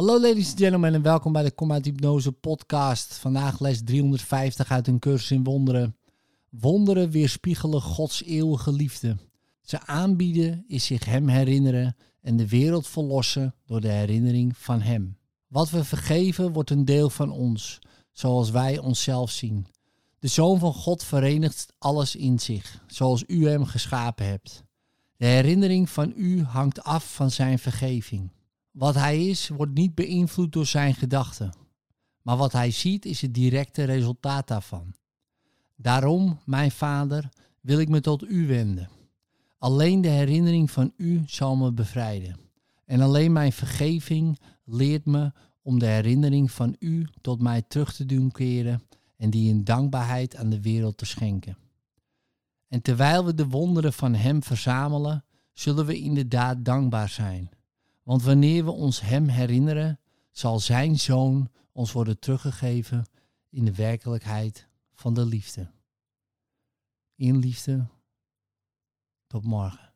Hallo ladies and gentlemen en welkom bij de Kom uit Hypnose podcast. Vandaag les 350 uit een cursus in wonderen. Wonderen weerspiegelen Gods eeuwige liefde. Ze aanbieden is zich Hem herinneren en de wereld verlossen door de herinnering van Hem. Wat we vergeven wordt een deel van ons, zoals wij onszelf zien. De Zoon van God verenigt alles in zich, zoals u Hem geschapen hebt. De herinnering van u hangt af van Zijn vergeving. Wat hij is, wordt niet beïnvloed door zijn gedachten. Maar wat hij ziet is het directe resultaat daarvan. Daarom, mijn vader, wil ik me tot u wenden. Alleen de herinnering van u zal me bevrijden. En alleen mijn vergeving leert me om de herinnering van u tot mij terug te doen keren en die in dankbaarheid aan de wereld te schenken. En terwijl we de wonderen van Hem verzamelen, zullen we inderdaad dankbaar zijn. Want wanneer we ons Hem herinneren, zal Zijn Zoon ons worden teruggegeven in de werkelijkheid van de liefde. In liefde. Tot morgen.